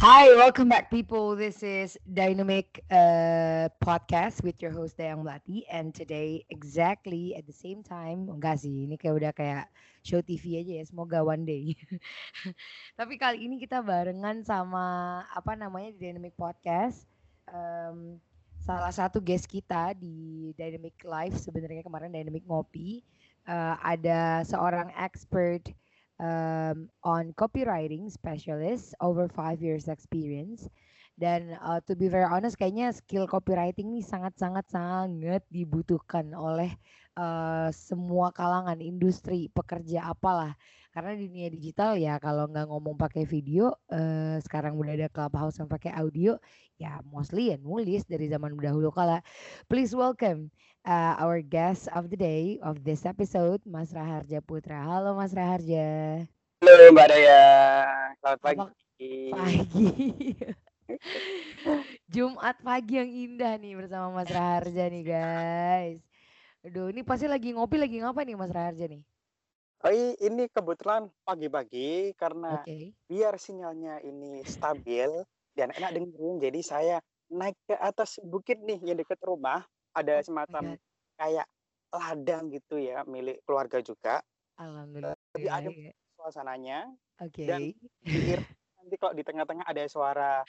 Hi, welcome back, people. This is Dynamic uh, Podcast with your host Dayang Melati, and today exactly at the same time, enggak sih, ini kayak udah kayak show TV aja ya, semoga one day. Tapi kali ini kita barengan sama apa namanya di Dynamic Podcast, um, salah satu guest kita di Dynamic Live sebenarnya kemarin Dynamic Ngopi, uh, ada seorang expert um, on copywriting specialist over five years experience. Dan uh, to be very honest kayaknya skill copywriting ini sangat-sangat sangat dibutuhkan oleh uh, semua kalangan industri pekerja apalah. Karena di dunia digital ya kalau nggak ngomong pakai video uh, sekarang udah ada clubhouse yang pakai audio ya mostly ya nulis dari zaman dahulu kala. Please welcome uh, our guest of the day of this episode Mas Raharja Putra halo Mas Raharja Halo Mbak Daya, selamat pagi. Pagi. Jumat pagi yang indah nih bersama Mas Raharja nih guys. Aduh, ini pasti lagi ngopi lagi ngapa nih Mas Raharja nih? Oh ini kebetulan pagi-pagi karena Oke. biar sinyalnya ini stabil dan enak dengerin, jadi saya naik ke atas bukit nih yang dekat rumah. Ada Oh semacam God. kayak ladang gitu ya, milik keluarga juga. Alhamdulillah. Lebih adem ya. suasananya Oke. dan diir nanti kalau di tengah-tengah ada suara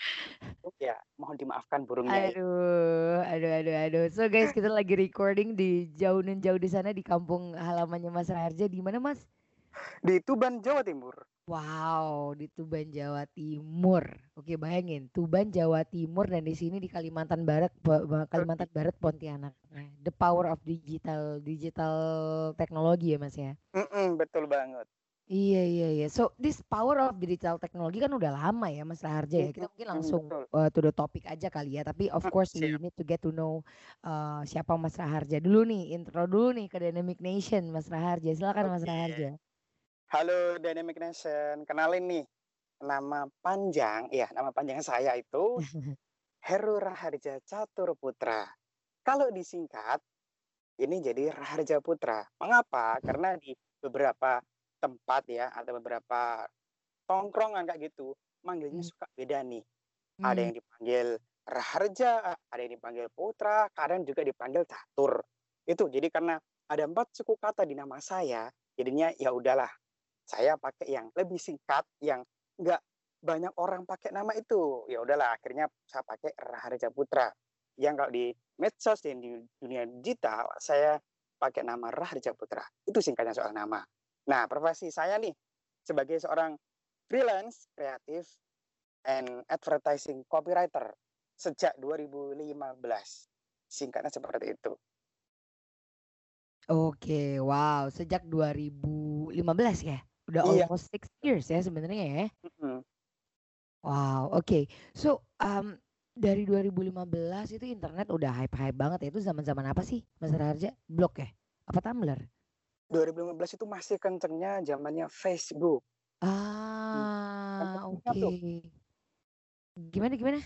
ya mohon dimaafkan burungnya. Aduh, aduh, aduh, aduh. So guys, kita lagi recording di jauh dan jauh di sana di kampung halamannya Mas Raharja. Di mana Mas? Di Tuban, Jawa Timur. Wow, di Tuban, Jawa Timur. Oke, bayangin, Tuban, Jawa Timur dan di sini di Kalimantan Barat, Ba- Ba- Kalimantan Barat, Pontianak. Nah, the power of digital, digital teknologi ya, Mas ya. Mm-mm, betul banget. Iya, iya, iya. So, this power of digital teknologi kan udah lama ya, Mas Raharja ya. Kita mungkin Mm, langsung uh, to the topic aja kali ya. Tapi of Mm, course we need to get to know uh, siapa Mas Raharja dulu nih. Intro dulu nih ke Dynamic Nation, Mas Raharja. Silakan Mas. Raharja. Halo Dynamic Nation, kenalin nih nama panjang, ya nama panjang saya itu Heru Raharja Catur Putra. Kalau disingkat, ini jadi Raharja Putra. Mengapa? Karena di beberapa tempat ya, atau beberapa tongkrongan kayak gitu, manggilnya Hmm. suka beda nih. Ada Hmm. yang dipanggil Raharja, ada yang dipanggil Putra, kadang juga dipanggil Catur. Itu jadi karena ada empat suku kata di nama saya, jadinya ya udahlah saya pakai yang lebih singkat yang nggak banyak orang pakai nama itu. Ya udahlah akhirnya saya pakai Raharja Putra. Yang kalau di medsos dan di dunia digital saya pakai nama Raharja Putra. Itu singkatnya soal nama. Nah profesi saya nih sebagai seorang freelance kreatif and advertising copywriter sejak 2015 singkatnya seperti itu. Oke, wow. Sejak 2015 ya? Udah Iya. almost six years ya sebenarnya ya. Mm-mm. Wow, oke. So, um, dari 2015 itu internet udah hype-hype banget ya. Itu zaman-zaman apa sih, Mas Raharja? Blog ya? Apa Tumblr? 2015 itu masih kencengnya zamannya Facebook Ah, oke. kencengnya tuh Gimana gimana?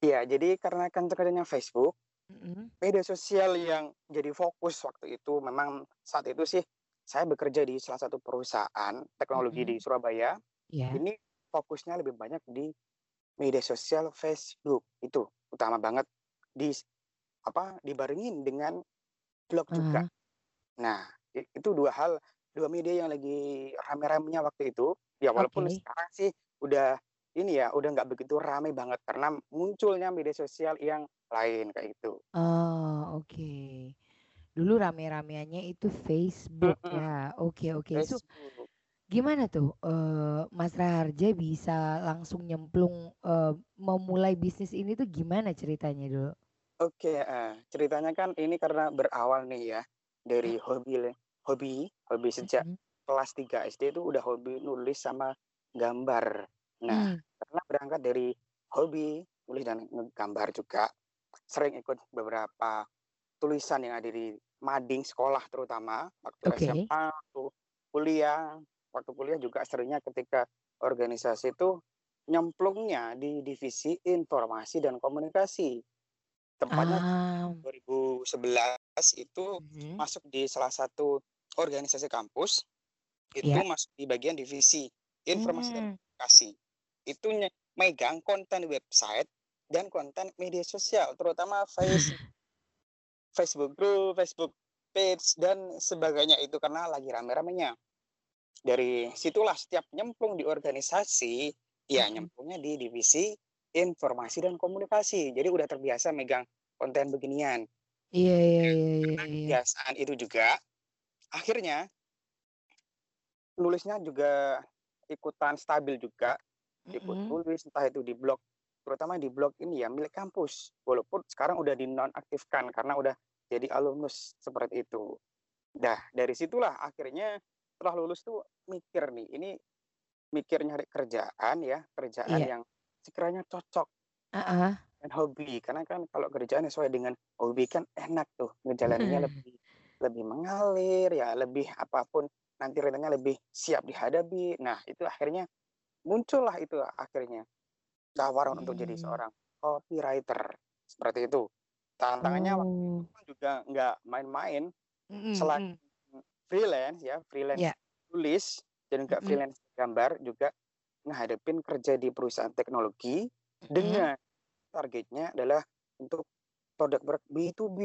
Iya, jadi karena kenceng-kencengnya Facebook, Mm-mm. media sosial yang jadi fokus waktu itu memang saat itu sih saya bekerja di salah satu perusahaan teknologi di Mm-mm. Surabaya. Ya. Ini fokusnya lebih banyak di media sosial Facebook itu utama banget di apa dibarengin dengan blog juga. Nah, itu dua hal, dua media yang lagi rame-ramenya waktu itu. Ya walaupun Oke. sekarang sih udah ini ya udah nggak begitu rame banget karena munculnya media sosial yang lain kayak gitu. Oh, oke. Dulu rame-rameannya itu Facebook Mm-mm, ya. Oke, oke. So, Facebook. gimana tuh eh, Mas Raharja bisa langsung nyemplung eh, memulai bisnis ini tuh gimana ceritanya dulu? Oke, eh, ceritanya kan ini karena berawal nih ya dari hobi hobi hobi sejak Mm-mm. kelas 3 SD itu udah hobi nulis sama gambar. Nah, Hmm, karena berangkat dari hobi nulis dan gambar juga sering ikut beberapa tulisan yang ada di mading sekolah terutama waktu Oke. SMA, waktu kuliah, waktu kuliah juga seringnya ketika organisasi itu nyemplungnya di divisi informasi dan komunikasi. Tempatnya Ah, 2011 itu mhm. masuk di salah satu organisasi kampus itu Ya. masuk di bagian divisi informasi dan Hmm. komunikasi. Itu megang konten website dan konten media sosial, terutama face, Facebook group, Facebook page dan sebagainya itu karena lagi rame-ramenya. Dari situlah setiap nyemplung di organisasi, ya nyemplungnya di divisi informasi dan komunikasi. Jadi udah terbiasa megang konten beginian. Iya, iya, iya, iya, iya. kebiasaan itu juga, akhirnya nulisnya juga ikutan stabil juga, ikut Mm-mm. tulis entah itu di blog, terutama di blog ini ya milik kampus. Walaupun sekarang udah dinonaktifkan karena udah jadi alumnus seperti itu. Dah dari situlah akhirnya setelah lulus tuh mikir nih, ini mikir nyari kerjaan ya, kerjaan Iya. yang sekiranya cocok Ah, ah. dengan hobi. Karena kan kalau kerjaan sesuai dengan hobi kan enak tuh, ngejalaninnya lebih lebih mengalir ya, lebih apa pun nanti rencananya lebih siap dihadapi. Nah, itu akhirnya muncullah itu akhirnya tawaran untuk jadi Hmm. seorang copywriter. Seperti itu. Tantangannya waktu itu juga nggak main-main. Mm-mm, Selain freelance ya, freelance Ya. tulis dan juga Mm-mm. freelance gambar juga ngehadapin kerja di perusahaan teknologi Mm-mm. dengan targetnya adalah untuk produk produk B2B.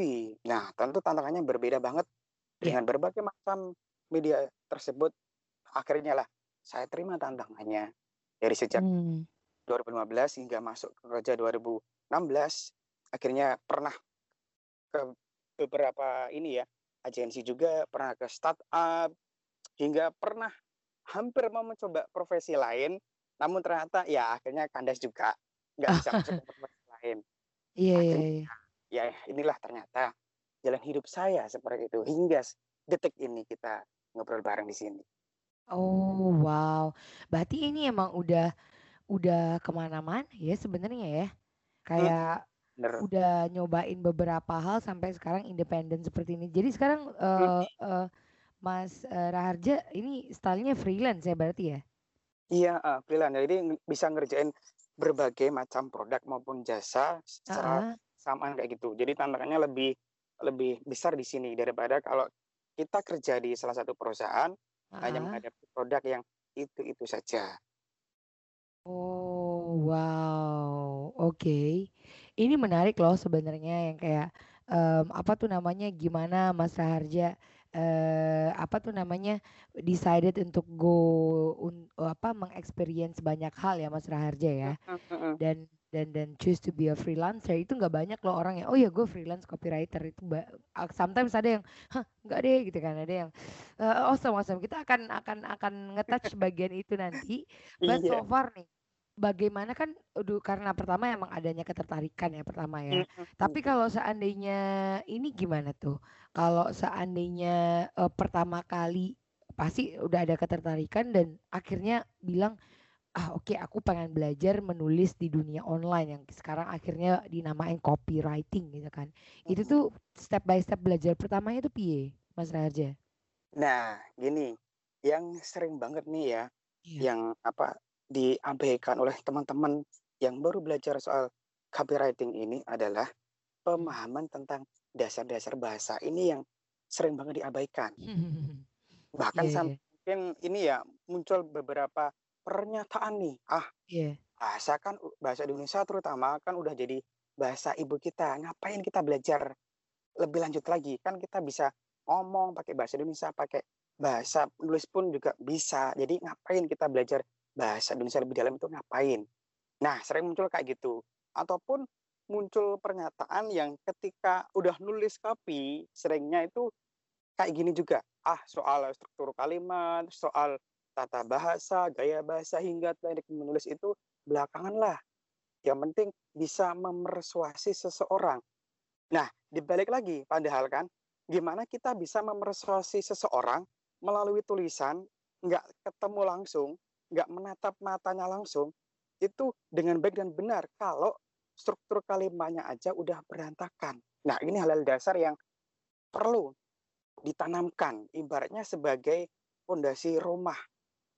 Nah, tentu tantangannya berbeda banget Ya. dengan berbagai macam media tersebut. Akhirnya lah saya terima tantangannya dari sejak Hmm. 2015 hingga masuk ke kerja 2016. Akhirnya pernah ke beberapa ini ya agensi juga, pernah ke startup, hingga pernah hampir mau mencoba profesi lain, namun ternyata ya akhirnya kandas juga, nggak bisa masuk ke profesi lain. Iya, iya, Akhirnya iya. ya inilah ternyata jalan hidup saya seperti itu hingga detik ini kita ngobrol bareng di sini. Oh, wow. Berarti ini emang udah udah ke mana-mana ya sebenarnya ya. Hmm, Kayak bener. udah nyobain beberapa hal sampai sekarang independen seperti ini. Jadi sekarang eh eh, Mas eh, Raharja ini stylenya freelance ya berarti ya? Iya, eh, freelance. Jadi bisa ngerjain berbagai macam produk maupun jasa secara Ah, samaan kayak gitu. Jadi tantangannya lebih lebih besar di sini daripada kalau kita kerja di salah satu perusahaan hanya ah. menghadapi produk yang itu-itu saja. Oh, wow. Oke. Ini menarik loh sebenarnya yang kayak em, apa tuh namanya gimana Mas Raharja eh apa tuh namanya decided untuk go un- apa mengexperience banyak hal ya Mas Raharja ya. Dan dan dan choose to be a freelancer itu nggak banyak loh orang yang oh ya gue freelance copywriter itu ba- sometimes ada yang hah nggak deh gitu kan ada yang eh, awesome awesome kita akan akan akan ngetouch bagian itu nanti but Iya. so far nih bagaimana kan aduh karena pertama emang adanya ketertarikan ya pertama ya Mm, mm, tapi kalau seandainya ini gimana tuh kalau seandainya eh, pertama kali pasti udah ada ketertarikan dan akhirnya bilang ah oke aku pengen belajar menulis di dunia online yang sekarang akhirnya dinamain copywriting gitu kan. Itu Mm. tuh step by step belajar pertamanya tuh piye, Mas Raharja? Nah, gini, yang sering banget nih ya, Iya. yang apa diabaikan oleh teman-teman yang baru belajar soal copywriting ini adalah pemahaman tentang dasar-dasar bahasa ini yang sering banget diabaikan. Bahkan sampai iya. mungkin ini ya muncul beberapa pernyataan nih, ah Iya. bahasa kan bahasa Indonesia terutama kan udah jadi bahasa ibu kita. Ngapain kita belajar lebih lanjut lagi? Kan kita bisa ngomong pakai bahasa Indonesia, pakai bahasa nulis pun juga bisa. Jadi ngapain kita belajar bahasa Indonesia lebih dalam itu ngapain? Nah, sering muncul kayak gitu. Ataupun muncul pernyataan yang ketika udah nulis copy seringnya itu kayak gini juga. Ah, soal struktur kalimat, soal tata bahasa, gaya bahasa hingga teknik menulis itu belakangan lah. Yang penting bisa memersuasi seseorang. Nah, dibalik lagi, padahal kan, gimana kita bisa memersuasi seseorang melalui tulisan, nggak ketemu langsung, nggak menatap matanya langsung, itu dengan baik dan benar kalau struktur kalimatnya aja udah berantakan. Nah, ini hal-hal dasar yang perlu ditanamkan, ibaratnya sebagai fondasi rumah.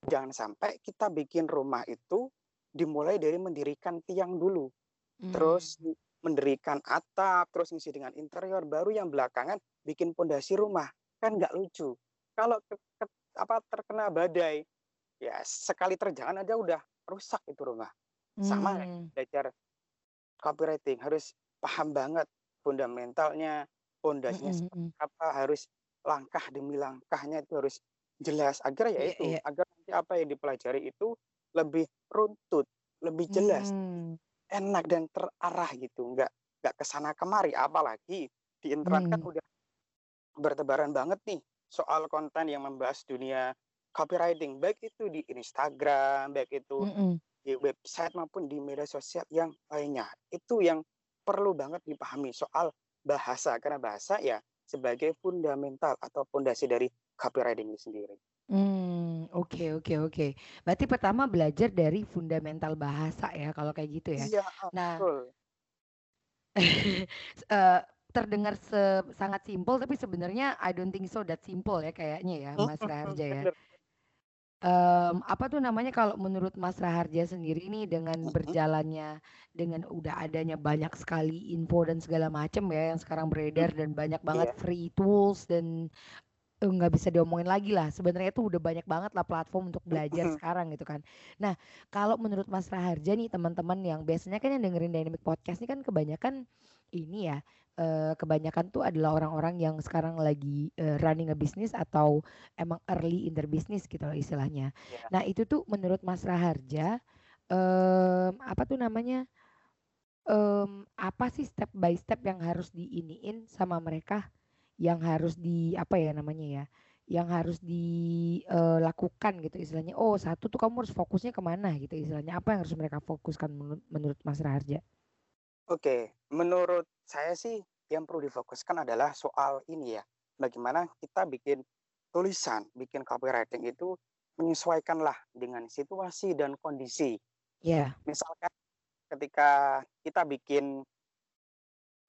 Jangan sampai kita bikin rumah itu dimulai dari mendirikan tiang dulu, hmm. terus mendirikan atap, terus ngisi dengan interior, baru yang belakangan bikin fondasi rumah. Kan nggak lucu. Kalau ke, ke, apa terkena badai, ya sekali terjangan aja udah rusak itu rumah. Sama hmm. belajar copywriting harus paham banget fundamentalnya, fondasinya mm -hmm. apa, harus langkah demi langkahnya itu harus jelas agar ya iya, itu, yeah, yeah. agar nanti apa yang dipelajari itu lebih runtut, lebih jelas, mm. enak dan terarah gitu, nggak nggak ke sana kemari. Apalagi di internet mm. kan udah bertebaran banget nih soal konten yang membahas dunia copywriting, baik itu di Instagram, baik itu mm -hmm di website maupun di media sosial yang lainnya. Itu yang perlu banget dipahami soal bahasa karena bahasa ya sebagai fundamental atau fondasi dari copywriting ini sendiri. Hmm, oke oke oke. Berarti pertama belajar dari fundamental bahasa ya kalau kayak gitu ya. Iya, nah, betul. uh, terdengar se sangat simpel tapi sebenarnya I don't think so that simple ya kayaknya ya Mas Raharja ya. Um, apa tuh namanya kalau menurut Mas Raharja sendiri ini dengan berjalannya dengan udah adanya banyak sekali info dan segala macam ya yang sekarang beredar dan banyak banget yeah. free tools dan eh, nggak bisa diomongin lagi lah sebenarnya itu udah banyak banget lah platform untuk belajar sekarang gitu kan. Nah kalau menurut Mas Raharja nih teman-teman yang biasanya kan yang dengerin Dynamic Podcast ini kan kebanyakan ini ya uh, kebanyakan tuh adalah orang-orang yang sekarang lagi uh, running a business atau emang early in their business gitu loh istilahnya. Yeah. Nah itu tuh menurut Mas Raharja um, apa tuh namanya um, apa sih step by step yang harus diiniin sama mereka yang harus di apa ya namanya ya yang harus dilakukan uh, gitu istilahnya oh satu tuh kamu harus fokusnya ke mana gitu istilahnya apa yang harus mereka fokuskan menurut, menurut Mas Raharja? Oke, menurut saya sih yang perlu difokuskan adalah soal ini ya, bagaimana kita bikin tulisan, bikin copywriting itu menyesuaikanlah dengan situasi dan kondisi. Yeah. Misalkan ketika kita bikin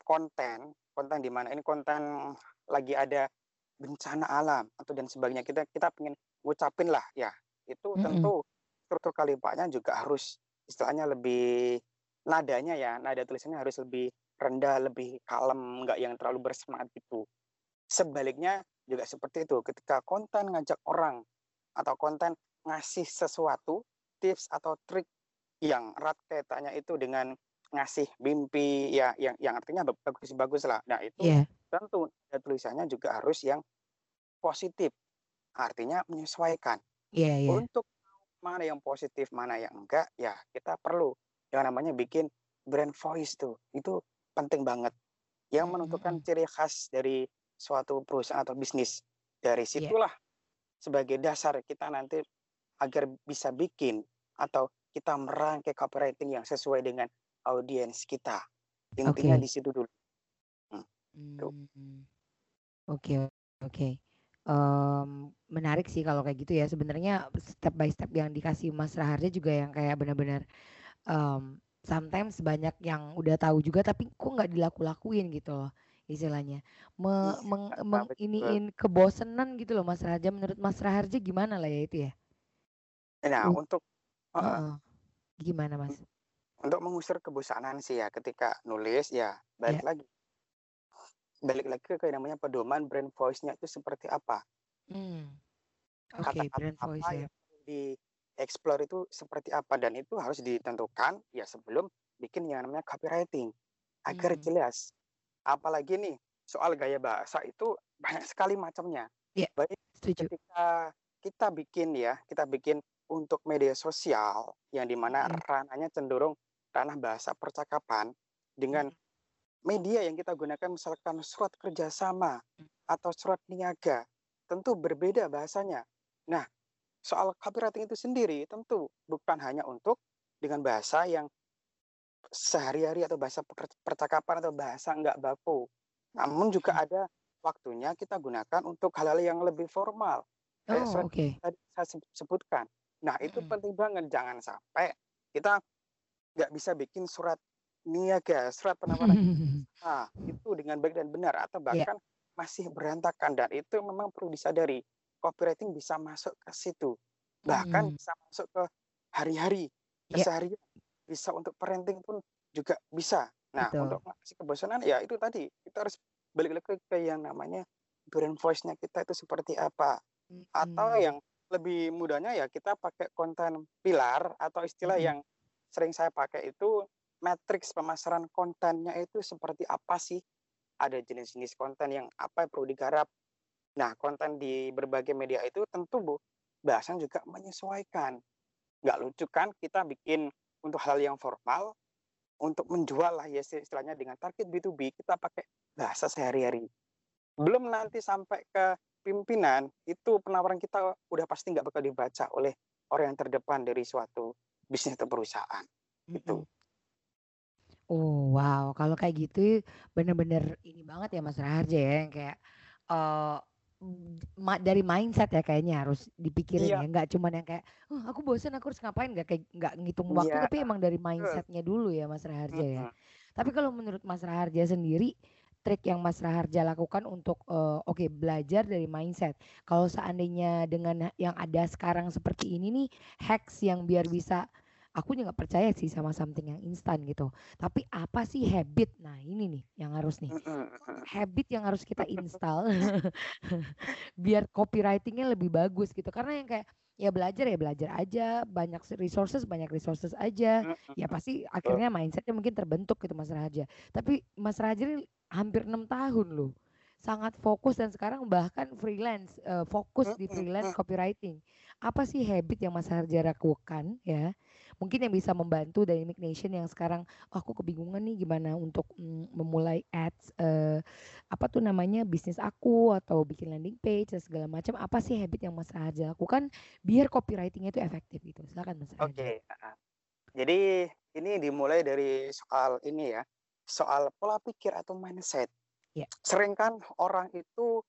konten, konten di mana ini konten lagi ada bencana alam atau dan sebagainya, kita kita pengen ngucapin lah ya, itu mm -hmm. tentu struktur kalimatnya juga harus istilahnya lebih nadanya ya, nada tulisannya harus lebih rendah, lebih kalem, nggak yang terlalu bersemangat gitu. Sebaliknya juga seperti itu, ketika konten ngajak orang atau konten ngasih sesuatu, tips atau trik yang erat kaitannya itu dengan ngasih mimpi ya yang yang artinya bagus-bagus lah. Nah, itu yeah. tentu tulisannya juga harus yang positif. Artinya menyesuaikan. Yeah, yeah. Untuk mana yang positif, mana yang enggak, ya kita perlu yang namanya bikin brand voice tuh itu penting banget yang hmm, menentukan hmm. ciri khas dari suatu perusahaan atau bisnis dari iya. situlah yeah. sebagai dasar kita nanti agar bisa bikin atau kita merangkai copywriting yang sesuai dengan audiens kita intinya okay. di situ dulu hmm. Oke oke okay. um, menarik sih kalau kayak gitu ya sebenarnya step by step yang dikasih Mas Raharja juga yang kayak benar-benar um, sometimes banyak yang udah tahu juga tapi kok nggak dilaku-lakuin gitu loh istilahnya. Me, iya, meng, meng iniin kebosenan gitu loh Mas Raja. Menurut Mas Raharja gimana lah ya itu ya? Nah uh, untuk uh, uh, gimana Mas? Untuk mengusir kebosanan sih ya ketika nulis ya balik yeah. lagi. Balik lagi ke namanya pedoman brand voice-nya itu seperti apa? Hmm. oke okay, brand voice apa ya di explore itu seperti apa dan itu harus ditentukan ya sebelum bikin yang namanya copywriting agar hmm. jelas. Apalagi nih soal gaya bahasa itu banyak sekali macamnya. Yeah, Baik setuju. ketika kita bikin ya, kita bikin untuk media sosial yang di mana hmm. ranahnya cenderung ranah bahasa percakapan dengan media yang kita gunakan misalkan surat kerjasama atau surat niaga tentu berbeda bahasanya. Nah, soal copywriting itu sendiri tentu bukan hanya untuk dengan bahasa yang sehari-hari atau bahasa percakapan atau bahasa enggak baku. Namun juga ada waktunya kita gunakan untuk hal-hal yang lebih formal. Kayak oh, oke. Okay. tadi saya sebutkan. Nah, itu hmm. penting banget jangan sampai kita nggak bisa bikin surat niaga, surat penawaran nah, itu dengan baik dan benar atau iya. bahkan yeah. masih berantakan dan itu memang perlu disadari. Copywriting bisa masuk ke situ. Bahkan hmm. bisa masuk ke hari-hari, yeah. keseharian bisa untuk parenting pun juga bisa. Nah, Betul. untuk mengatasi kebosanan ya itu tadi kita harus balik lagi ke yang namanya brand voice-nya kita itu seperti apa. Hmm. Atau yang lebih mudahnya ya kita pakai konten pilar atau istilah hmm. yang sering saya pakai itu matriks pemasaran kontennya itu seperti apa sih? Ada jenis-jenis konten yang apa yang perlu digarap. Nah, konten di berbagai media itu tentu Bu, bahasan juga menyesuaikan. Nggak lucu kan kita bikin untuk hal yang formal, untuk menjual lah ya istilahnya dengan target B2B, kita pakai bahasa sehari-hari. Belum nanti sampai ke pimpinan, itu penawaran kita udah pasti nggak bakal dibaca oleh orang yang terdepan dari suatu bisnis atau perusahaan. Gitu. Oh wow, kalau kayak gitu bener-bener ini banget ya Mas Raharja ya, yang kayak uh, ma dari mindset ya kayaknya harus dipikirin Iya. ya, nggak cuman yang kayak, "Oh aku bosan aku harus ngapain?" Nggak kayak nggak ngitung waktu, Iya, tapi emang dari mindsetnya dulu ya Mas Raharja ya. Tapi kalau menurut Mas Raharja sendiri, trik yang Mas Raharja lakukan untuk, uh, oke belajar dari mindset. Kalau seandainya dengan yang ada sekarang seperti ini nih, hacks yang biar bisa aku juga nggak percaya sih sama something yang instan gitu. Tapi apa sih habit? Nah ini nih yang harus nih. Habit yang harus kita install biar copywritingnya lebih bagus gitu. Karena yang kayak ya belajar ya belajar aja, banyak resources banyak resources aja. Ya pasti akhirnya mindsetnya mungkin terbentuk gitu Mas Raja. Tapi Mas Raja ini hampir enam tahun loh sangat fokus dan sekarang bahkan freelance uh, fokus di freelance copywriting. Apa sih habit yang Mas Harja lakukan ya mungkin yang bisa membantu Dynamic Nation yang sekarang oh, aku kebingungan nih gimana untuk mm, memulai ads uh, apa tuh namanya bisnis aku atau bikin landing page dan segala macam apa sih habit yang Mas Raja lakukan biar copywritingnya itu efektif gitu silakan Mas. Oke okay. jadi ini dimulai dari soal ini ya soal pola pikir atau mindset. Yeah. Sering kan orang itu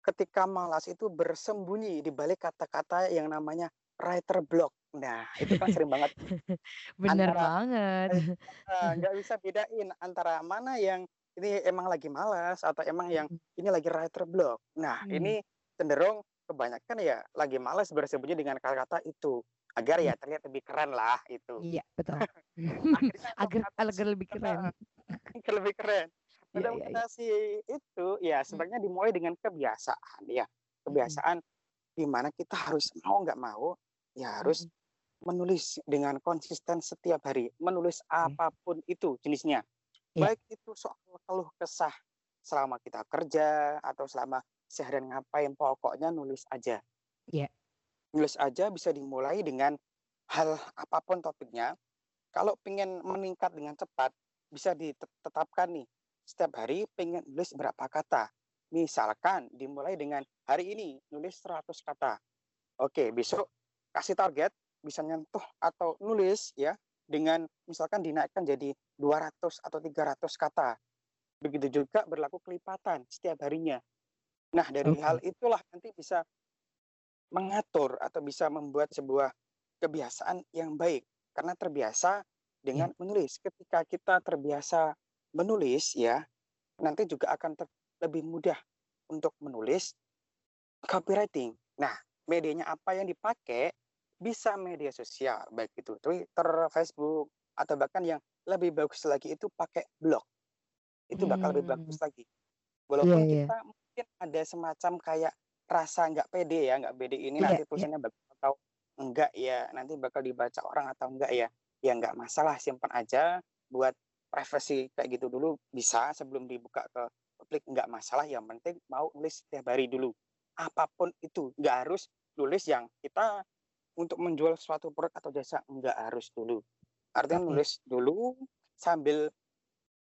ketika malas itu bersembunyi di balik kata-kata yang namanya writer block. Nah, itu kan sering banget. Bener antara, banget. Eh, nggak bisa bedain antara mana yang ini emang lagi malas atau emang yang ini lagi writer block. Nah, hmm. ini cenderung kebanyakan ya lagi malas bersembunyi dengan kata-kata itu agar ya terlihat lebih keren lah itu. Iya, betul. agar agar lebih keren. agar lebih keren. Mudah iya, iya, iya. itu ya hmm. sebenarnya dimulai dengan kebiasaan ya. Kebiasaan hmm. di mana kita harus mau nggak mau ya harus hmm menulis dengan konsisten setiap hari, menulis apa pun itu jenisnya. Yeah. Baik itu soal keluh kesah selama kita kerja atau selama seharian ngapain, pokoknya nulis aja. Yeah. Nulis aja bisa dimulai dengan hal apa pun topiknya. Kalau pengen meningkat dengan cepat, bisa ditetapkan nih setiap hari pengen nulis berapa kata. Misalkan dimulai dengan hari ini nulis 100 kata. Oke, besok kasih target bisa nyentuh atau nulis ya dengan misalkan dinaikkan jadi 200 atau 300 kata. Begitu juga berlaku kelipatan setiap harinya. Nah, dari okay. hal itulah nanti bisa mengatur atau bisa membuat sebuah kebiasaan yang baik karena terbiasa dengan yeah. menulis. Ketika kita terbiasa menulis ya, nanti juga akan lebih mudah untuk menulis copywriting. Nah, medianya apa yang dipakai bisa media sosial baik itu Twitter, Facebook atau bahkan yang lebih bagus lagi itu pakai blog. Itu bakal hmm. lebih bagus hmm. lagi. Walaupun yeah, yeah. kita mungkin ada semacam kayak rasa nggak pede ya, nggak pede ini yeah, nanti iya. tulisannya yeah. bagus atau enggak ya, nanti bakal dibaca orang atau enggak ya. Ya enggak masalah, simpan aja buat privacy kayak gitu dulu bisa sebelum dibuka ke publik enggak masalah yang penting mau nulis setiap hari dulu apa pun itu nggak harus nulis yang kita untuk menjual suatu produk atau jasa enggak harus dulu. Artinya nulis dulu sambil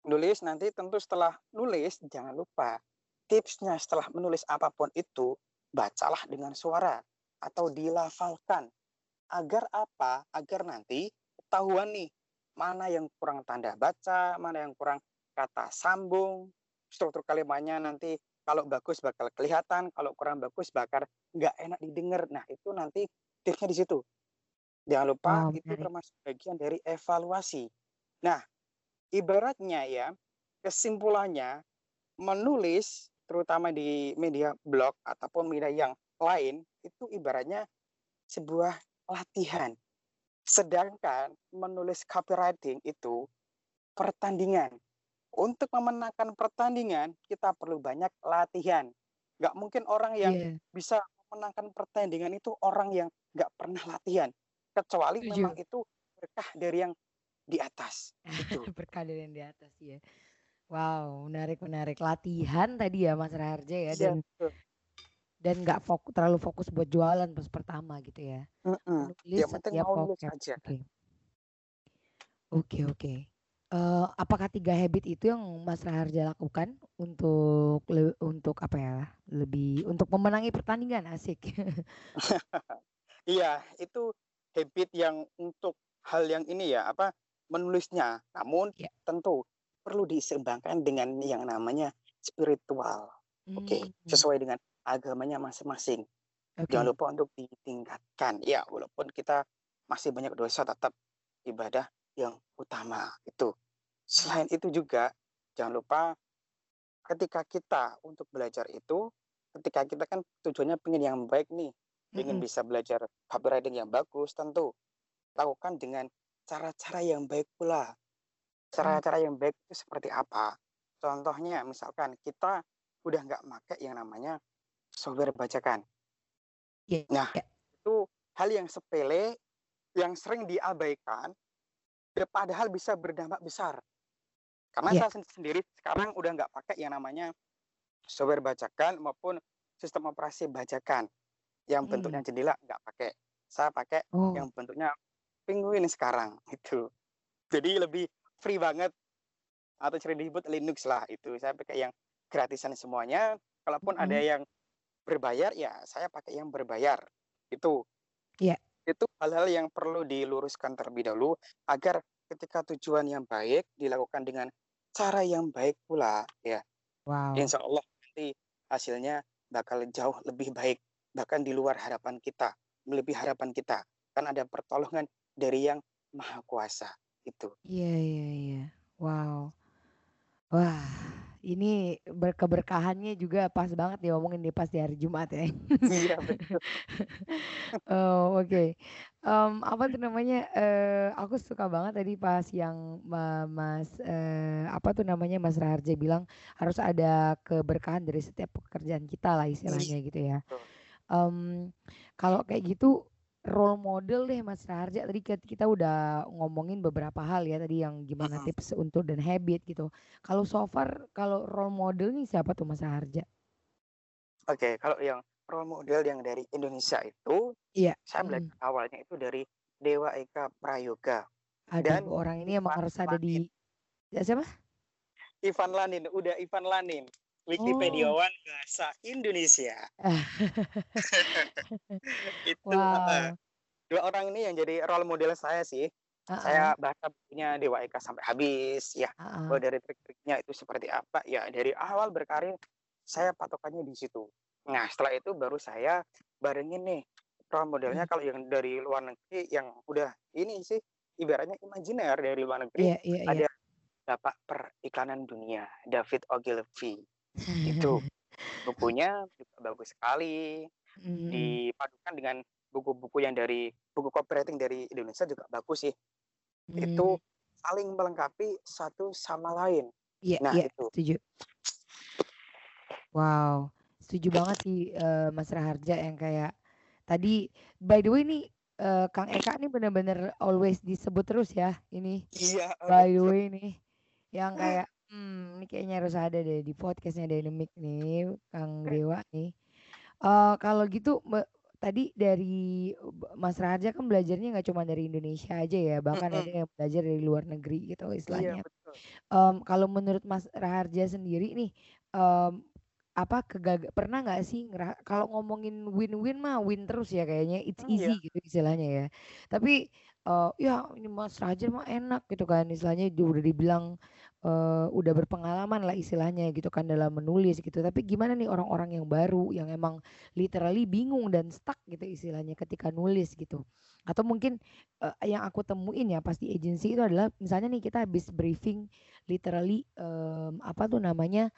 nulis nanti tentu setelah nulis jangan lupa tipsnya setelah menulis apa pun itu bacalah dengan suara atau dilafalkan agar apa? Agar nanti ketahuan nih mana yang kurang tanda baca, mana yang kurang kata sambung, struktur kalimatnya nanti kalau bagus bakal kelihatan, kalau kurang bagus bakal nggak enak didengar. Nah itu nanti tipsnya di situ. Jangan lupa oh, itu termasuk bagian dari evaluasi. Nah ibaratnya ya kesimpulannya menulis terutama di media blog ataupun media yang lain itu ibaratnya sebuah latihan. Sedangkan menulis copywriting itu pertandingan. Untuk memenangkan pertandingan kita perlu banyak latihan. Gak mungkin orang yang yeah. bisa memenangkan pertandingan itu orang yang gak pernah latihan. Kecuali Tujuh. memang itu berkah dari yang di atas. Itu. berkah dari yang di atas ya. Wow, menarik menarik. Latihan tadi ya Mas Raharja ya dan ya, dan nggak fokus terlalu fokus buat jualan pas pertama gitu ya. Mm-mm. Nulis setiap pocket. Oke. Okay. Oke oke. Uh, apakah tiga habit itu yang Mas Raharja lakukan untuk untuk apa ya lebih untuk memenangi pertandingan asik? iya itu habit yang untuk hal yang ini ya apa menulisnya. Namun yeah. tentu perlu diseimbangkan dengan yang namanya spiritual. Oke, okay? Hmm. sesuai dengan agamanya masing-masing. Okay. Jangan lupa untuk ditingkatkan. Ya, walaupun kita masih banyak dosa, tetap ibadah yang utama itu. Selain itu juga jangan lupa ketika kita untuk belajar itu, ketika kita kan tujuannya pengen yang baik nih, ingin mm -hmm. bisa belajar copywriting yang bagus, tentu lakukan dengan cara-cara yang baik pula. Cara-cara yang baik itu seperti apa? Contohnya misalkan kita udah nggak pakai yang namanya software bacakan. Yeah. Nah, yeah. itu hal yang sepele yang sering diabaikan padahal bisa berdampak besar. Karena yeah. saya sendiri sekarang udah nggak pakai yang namanya software bacakan maupun sistem operasi bacakan yang bentuknya hmm. jendela nggak pakai. Saya pakai oh. yang bentuknya penguin sekarang itu. Jadi lebih free banget atau sering disebut Linux lah itu saya pakai yang gratisan semuanya kalaupun mm -hmm. ada yang berbayar ya saya pakai yang berbayar itu yeah. Hal-hal yang perlu diluruskan terlebih dahulu agar ketika tujuan yang baik dilakukan dengan cara yang baik pula ya wow. insya Allah nanti hasilnya bakal jauh lebih baik bahkan di luar harapan kita melebihi harapan kita kan ada pertolongan dari yang maha kuasa itu. Iya iya iya. Wow. Wah, ini berkeberkahannya juga pas banget nih ngomongin nih pas di hari Jumat ya. Iya betul. oh, oke. Okay. Um, apa tuh namanya? Uh, aku suka banget tadi pas yang Mas uh, apa tuh namanya Mas Raharja bilang harus ada keberkahan dari setiap pekerjaan kita lah istilahnya gitu ya. Um, kalau kayak gitu role model deh Mas Raharja tadi kita udah ngomongin beberapa hal ya tadi yang gimana tips untuk dan habit gitu. Kalau so far kalau role model nih siapa tuh Mas Raharja? Oke, kalau yang role model yang dari Indonesia itu, iya. saya belajar hmm. awalnya itu dari Dewa Eka Prayoga. Aduh, dan orang ini emang harus ada di ya siapa? Ivan Lanin, udah Ivan Lanin. Wikipediawan oh. bahasa Indonesia. itu wow. dua orang ini yang jadi role model saya sih. Uh-uh. Saya baca bukunya Dewa Eka sampai habis ya. Uh-uh. dari trik-triknya itu seperti apa ya dari awal berkarir saya patokannya di situ. Nah setelah itu baru saya barengin nih role modelnya hmm. kalau yang dari luar negeri yang udah ini sih ibaratnya imajiner dari luar negeri yeah, yeah, ada yeah. Bapak Periklanan Dunia David Ogilvy itu bukunya juga bagus sekali. Hmm. Dipadukan dengan buku-buku yang dari buku copywriting dari Indonesia juga bagus sih. Hmm. Itu saling melengkapi satu sama lain. Iya, nah, iya, itu. setuju. Wow, setuju banget sih uh, Mas Raharja yang kayak tadi by the way nih uh, Kang Eka nih bener-bener always disebut terus ya ini. Iya. By the way nih yang kayak Hmm, ini kayaknya harus ada deh di podcastnya Dynamic nih, Kang Dewa nih. Uh, kalau gitu tadi dari Mas Raja kan belajarnya nggak cuma dari Indonesia aja ya, bahkan ada yang belajar dari luar negeri gitu Iya istilahnya. betul. Um, kalau menurut Mas Raharja sendiri nih, um, apa kegagal pernah nggak sih kalau ngomongin win-win mah win terus ya kayaknya it's Hmm, iya. easy gitu istilahnya ya. Tapi uh, ya ini Mas Raja mah enak gitu kan istilahnya udah dibilang uh, udah berpengalaman lah istilahnya gitu kan dalam menulis gitu. Tapi gimana nih orang-orang yang baru yang emang literally bingung dan stuck gitu istilahnya ketika nulis gitu. Atau mungkin uh, yang aku temuin ya pasti agency itu adalah misalnya nih kita habis briefing literally um, apa tuh namanya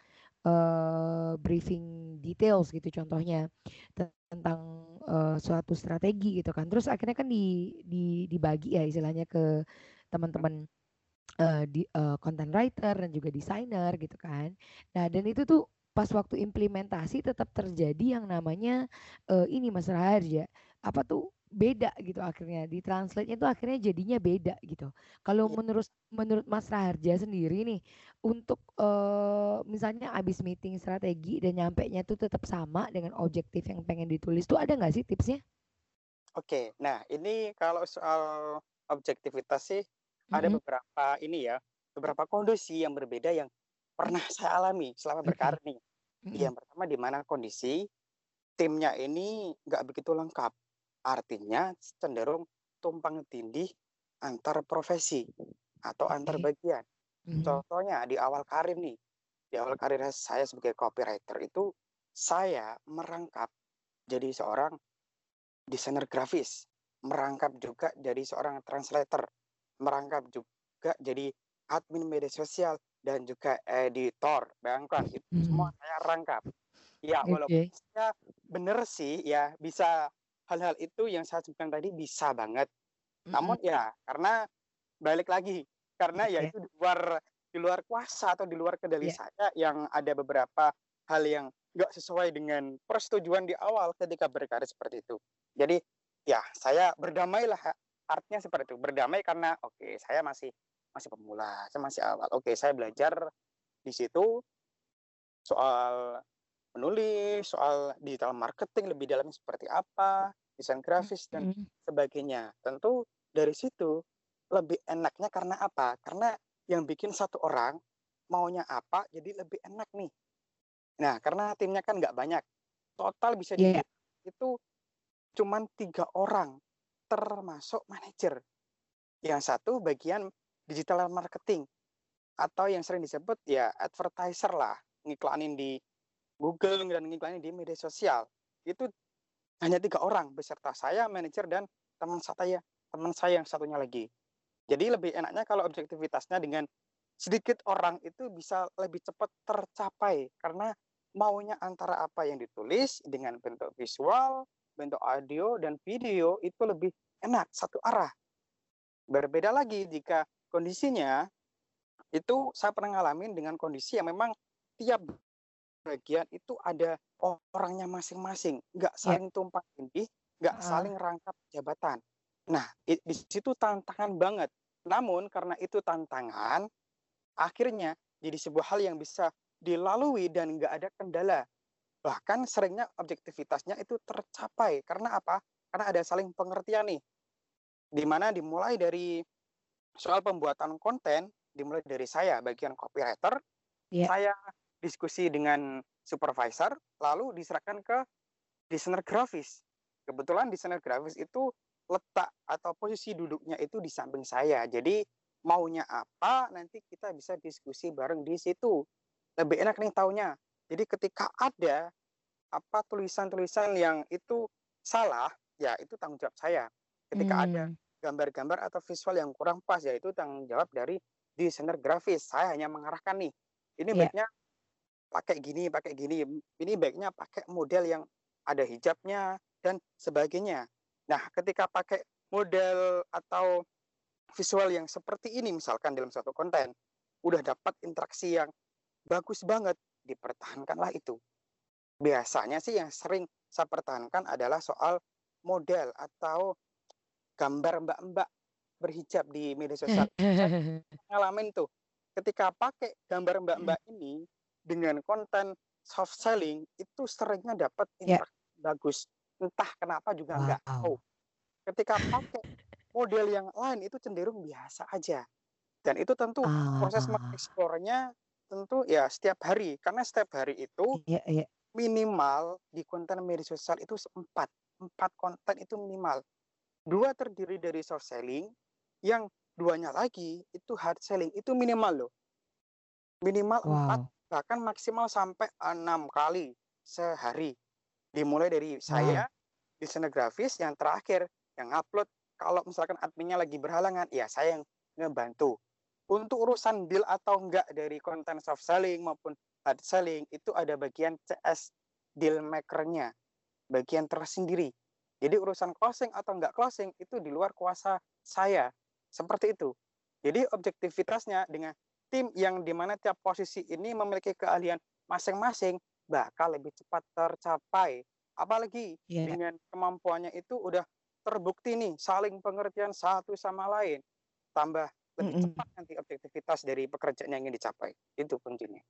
uh, briefing details gitu contohnya tentang uh, suatu strategi gitu kan. Terus akhirnya kan di, di dibagi ya istilahnya ke teman-teman uh, di uh, content writer dan juga desainer gitu kan. Nah, dan itu tuh pas waktu implementasi tetap terjadi yang namanya uh, ini Mas Raharja. Apa tuh beda gitu akhirnya di translate itu akhirnya jadinya beda gitu. Kalau Iya. menurut menurut Mas Raharja sendiri nih untuk uh, misalnya abis meeting strategi dan nyampe nya tuh tetap sama dengan objektif yang pengen ditulis tuh ada nggak sih tipsnya? Oke, nah ini kalau soal objektivitas sih ada Mm-mm. beberapa ini ya, beberapa kondisi yang berbeda yang pernah saya alami selama berkarir nih. Mm-mm. Yang pertama di mana kondisi timnya ini nggak begitu lengkap. Artinya cenderung tumpang tindih antar profesi atau antar Oke. bagian. Mhm. Contohnya di awal karir nih, di awal karir saya sebagai copywriter itu saya merangkap jadi seorang desainer grafis, merangkap juga jadi seorang translator, merangkap juga jadi admin media sosial dan juga editor. Bayangkan itu semua Mhm. saya rangkap. Ya, walaupun Oke. saya bener sih ya bisa hal-hal itu yang saya sebutkan tadi bisa banget. Namun Mhm. ya karena balik lagi karena ya Oke. itu di luar di luar kuasa atau di luar kendali Iya. saya yang ada beberapa hal yang nggak sesuai dengan persetujuan di awal ketika berkarir seperti itu. Jadi ya saya berdamailah artinya seperti itu berdamai karena oke saya masih masih pemula saya masih awal. Oke saya belajar di situ soal menulis soal digital marketing lebih dalamnya seperti apa desain grafis dan sebagainya. Tentu dari situ lebih enaknya karena apa? Karena yang bikin satu orang maunya apa jadi lebih enak nih. Nah karena timnya kan nggak banyak total bisa Iya. dihitung itu cuman tiga orang termasuk manajer. Yang satu bagian digital marketing. Atau yang sering disebut ya advertiser lah. Ngiklanin di Google dan ngiklanin di media sosial. Itu hanya tiga orang beserta saya manajer dan teman saya teman saya yang satunya lagi. Jadi lebih enaknya kalau objektivitasnya dengan sedikit orang itu bisa lebih cepat tercapai. Karena maunya antara apa yang ditulis dengan bentuk visual bentuk audio dan video itu lebih enak satu arah berbeda lagi jika kondisinya itu saya pernah ngalamin dengan kondisi yang memang tiap bagian itu ada orangnya masing-masing, nggak Iya. saling tumpang tindih, nggak Heeh. saling rangkap jabatan. Nah, di situ tantangan banget. Namun karena itu tantangan, akhirnya jadi sebuah hal yang bisa dilalui dan nggak ada kendala. Bahkan seringnya objektivitasnya itu tercapai. Karena apa? Karena ada saling pengertian nih. Di mana dimulai dari soal pembuatan konten, dimulai dari saya bagian copywriter, Iya. saya diskusi dengan supervisor, lalu diserahkan ke desainer grafis. Kebetulan desainer grafis itu letak atau posisi duduknya itu di samping saya. Jadi maunya apa nanti kita bisa diskusi bareng di situ. Lebih enak nih taunya. Jadi ketika ada apa tulisan-tulisan yang itu salah, ya itu tanggung jawab saya. Ketika ada Hmm. gambar-gambar atau visual yang kurang pas, ya itu tanggung jawab dari desainer grafis. Saya hanya mengarahkan nih, ini Iya. baiknya pakai gini, pakai gini. Ini baiknya pakai model yang ada hijabnya dan sebagainya. Nah, ketika pakai model atau visual yang seperti ini misalkan dalam suatu konten, udah dapat interaksi yang bagus banget, dipertahankanlah itu. Biasanya sih yang sering saya pertahankan adalah soal model atau gambar mbak-mbak berhijab di media sosial. Saya ngalamin tuh, ketika pakai gambar mbak-mbak ini dengan konten soft selling itu seringnya dapat Ya. interaksi bagus. Entah kenapa juga nggak tahu. Wow. Ketika pakai model yang lain itu cenderung biasa aja. Dan itu tentu proses Ah. mengeksplornya tentu ya setiap hari. Karena setiap hari itu Iya iya. minimal di konten media sosial itu 4. 4 konten itu minimal. 2 terdiri dari soft selling, yang duanya lagi itu hard selling. Itu minimal loh. Minimal 4 Wow. bahkan maksimal sampai 6 kali sehari. Dimulai dari Wow. saya, desainer grafis, yang terakhir yang upload kalau misalkan adminnya lagi berhalangan, ya saya yang ngebantu. Untuk urusan deal atau enggak dari konten soft selling maupun hard selling itu ada bagian CS deal maker-nya, bagian tersendiri. Jadi urusan closing atau enggak closing itu di luar kuasa saya. Seperti itu. Jadi objektivitasnya dengan tim yang di mana tiap posisi ini memiliki keahlian masing-masing bakal lebih cepat tercapai. Apalagi Iya. dengan kemampuannya itu udah terbukti nih saling pengertian satu sama lain. Tambah lebih Mhm. cepat nanti objektivitas dari pekerjaan yang ingin dicapai. Itu kuncinya.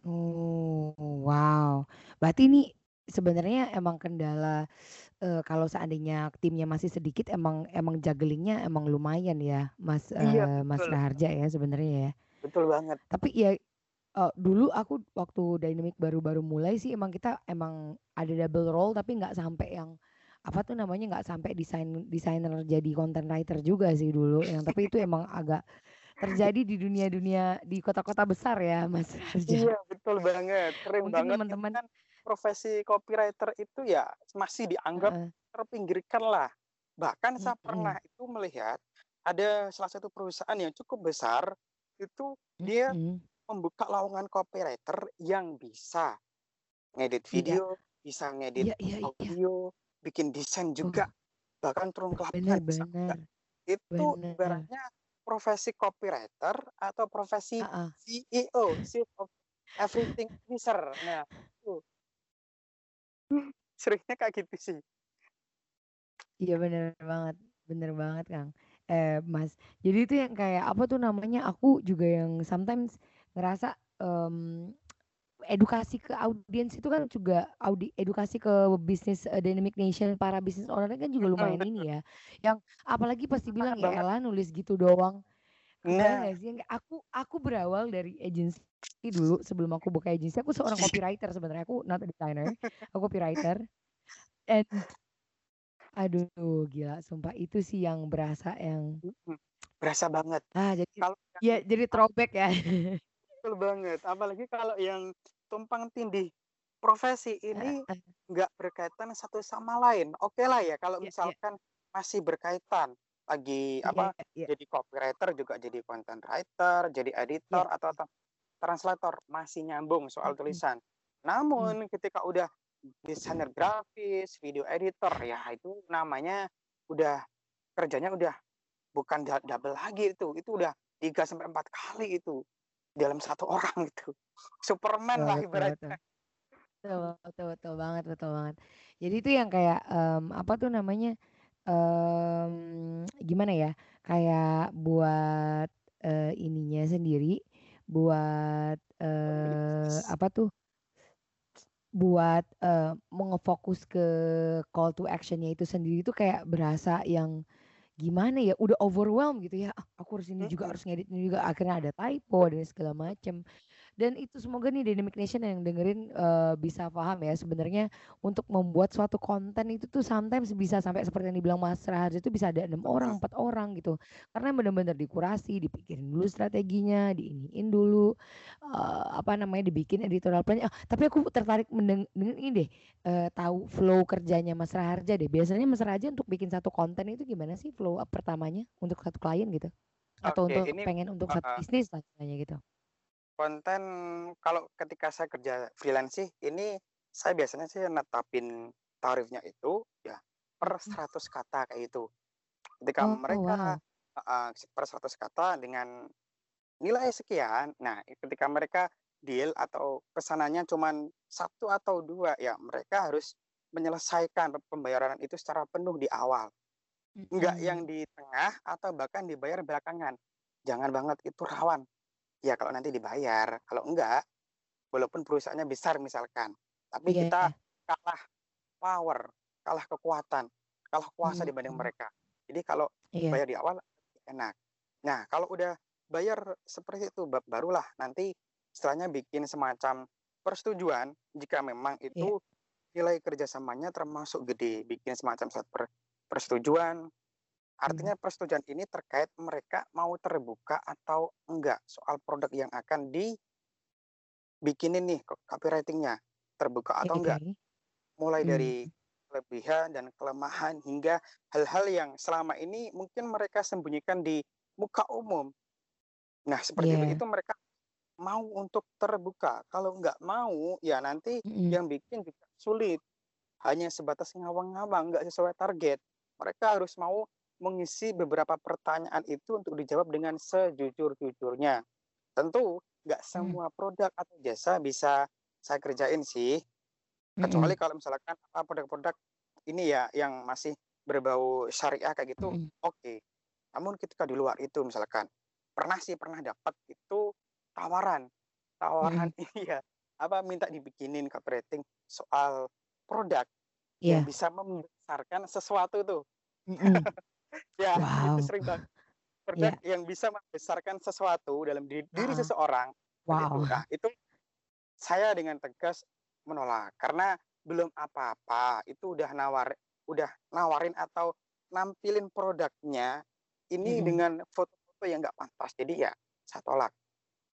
Oh, wow. Berarti ini sebenarnya emang kendala, eee, kalau seandainya timnya masih sedikit emang emang jugglingnya emang lumayan ya, Mas, Iya, eee, Mas. Raharja ya sebenarnya ya? Betul banget. Tapi ya, eee, dulu aku waktu Dynamic baru-baru mulai sih emang kita emang ada double role tapi nggak sampai yang, apa tuh namanya, nggak sampai desain desainer jadi content writer juga sih dulu, yang tapi itu emang agak terjadi di dunia-dunia di kota-kota besar ya, Mas. Iya, betul banget. Sering Mungkin banget teman-teman kan profesi copywriter itu ya masih dianggap Heeh. terpinggirkan lah. Bahkan saya pernah Mhm. itu melihat ada salah satu perusahaan yang cukup besar itu dia Mhm. membuka lowongan copywriter yang bisa ngedit Iya. video, bisa ngedit Iya iya iya. Bikin desain Oh. juga, bahkan turun ke lapangan. Itu Bener. ibaratnya profesi copywriter atau profesi Heeh. CEO, Chief of Everything Officer. Nah, itu. Seringnya kayak gitu sih. Iya bener banget bener banget, Kang. Eh, Mas, jadi itu yang kayak apa tuh namanya, aku juga yang sometimes ngerasa, mmm, edukasi ke audiens itu kan juga audi edukasi ke bisnis, eee, Dynamic Nation para business owner kan juga lumayan ini ya, yang apalagi pasti bilang, "Ya elah nulis gitu doang." Nah. sih? Aku aku berawal dari agency dulu sebelum aku buka agency, aku seorang copywriter sebenarnya, aku not a designer, aku copywriter. And aduh gila sumpah itu sih yang berasa yang berasa banget. ah, jadi Kalau ya jadi throwback ya. Betul banget, apalagi kalau yang tumpang tindih profesi ini nggak berkaitan satu sama lain. Okelah ya kalau Iya iya. misalkan masih berkaitan, lagi Iya apa, iya. jadi copywriter juga jadi content writer, jadi editor Iya. atau tra translator, masih nyambung soal tulisan. Namun ketika udah desainer grafis, video editor, ya itu namanya udah kerjanya udah bukan double lagi itu, itu udah 3 sampai 4 kali itu dalam satu orang itu. Superman Betul lah ibaratnya. Betul betul betul banget betul banget. Jadi itu yang kayak, mmm, apa tuh namanya, mmm, gimana ya, kayak buat, eee, ininya sendiri, buat, bisnis. apa tuh buat, eee, mau nge-fokus ke call to action-nya itu sendiri itu kayak berasa yang gimana ya, udah overwhelmed gitu ya, "Ah, aku harus ini juga, Mhm. harus ngedit ini juga." Akhirnya ada typo dan segala macem. Dan itu semoga nih Dynamic Nation yang dengerin, eee, bisa paham ya sebenarnya untuk membuat suatu konten itu tuh sometimes bisa sampai seperti yang dibilang Mas Raharja itu bisa ada 6 orang. 4 orang gitu. Karena bener-bener dikurasi, dipikirin dulu strateginya, diiniin dulu, eee, apa namanya, dibikin editorial plan-nya. Ah, tapi aku tertarik mendeng dengan ini deh, eee, tahu flow kerjanya Mas Raharja deh. Biasanya Mas Raharja untuk bikin satu konten itu gimana sih flow up pertamanya untuk satu klien gitu? Atau Oke, untuk ini pengen untuk satu heeh. bisnis lah gitu? Konten kalau ketika saya kerja freelance sih, ini saya biasanya sih netapin tarifnya itu ya per Mhm. 100 kata kayak gitu. Ketika Oh, mereka wow. heeh, per 100 kata dengan nilai sekian, nah ketika mereka deal atau pesanannya cuman 1 atau 2, ya mereka harus menyelesaikan pembayaran itu secara penuh di awal. Enggak yang Mhm. di tengah atau bahkan dibayar belakangan. Jangan banget, itu rawan. Ya kalau nanti dibayar, kalau enggak, walaupun perusahaannya besar misalkan, tapi Iya kita iya. kalah power, kalah kekuatan, kalah kuasa dibanding Hmm. mereka. Jadi kalau Iya. bayar di awal enak. Nah, kalau udah bayar seperti itu ba- barulah nanti setelahnya bikin semacam persetujuan jika memang Iya. itu nilai kerjasamanya termasuk gede, bikin semacam surat per- persetujuan. Artinya persetujuan ini terkait mereka mau terbuka atau enggak soal produk yang akan dibikinin nih co- copywritingnya terbuka atau enggak mulai Hmm. dari kelebihan dan kelemahan hingga hal-hal yang selama ini mungkin mereka sembunyikan di muka umum. Nah, seperti itu Iya. itu mereka mau untuk terbuka. Kalau nggak mau, ya nanti Mm-mm. yang bikin juga sulit. Hanya sebatas ngawang-ngawang, nggak sesuai target. Mereka harus mau mengisi beberapa pertanyaan itu untuk dijawab dengan sejujur-jujurnya. Tentu nggak Hmm. semua produk atau jasa bisa saya kerjain sih kecuali Mm-mm. kalau misalkan apa produk-produk ini ya yang masih berbau syariah kayak gitu Mm-mm. oke namun ketika di luar itu misalkan pernah sih pernah dapat itu tawaran tawaran ini ya apa minta dibikinin copywriting soal produk yang Iya. bisa membesarkan sesuatu tuh Mm-mm. Ya Wow. itu sering banget produk yang bisa membesarkan sesuatu dalam diri, diri Ah. seseorang. Wow. Nah, itu saya dengan tegas menolak karena belum apa-apa itu udah nawar udah nawarin atau nampilin produknya ini Mm-mm. dengan foto-foto yang nggak pantas jadi ya saya tolak